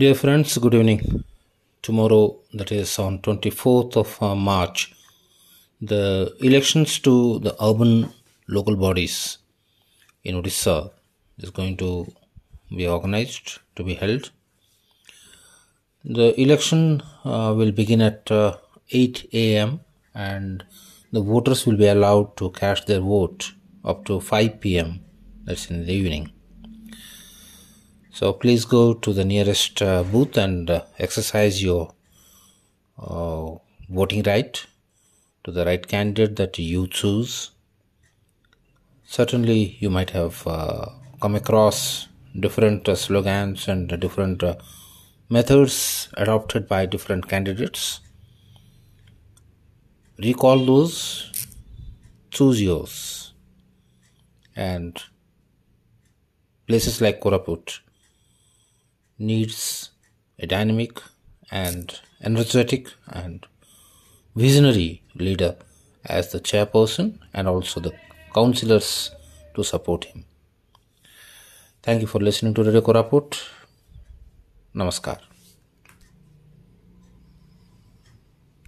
Dear friends, good evening. Tomorrow, that is on 24th of uh, March, the elections to the urban local bodies in Odisha is going to be organized to be held. The election uh, will begin at uh, 8 a.m. and the voters will be allowed to cast their vote up to 5 p.m. That's in the evening. So please go to the nearest uh, booth and uh, exercise your uh, voting right to the right candidate that you choose. Certainly, you might have uh, come across different uh, slogans and different uh, methods adopted by different candidates. Recall those, choose yours, and places like Koraput needs a dynamic and energetic and visionary leader as the chairperson and also the councillors to support him. Thank you for listening to Radio Koraput. Namaskar.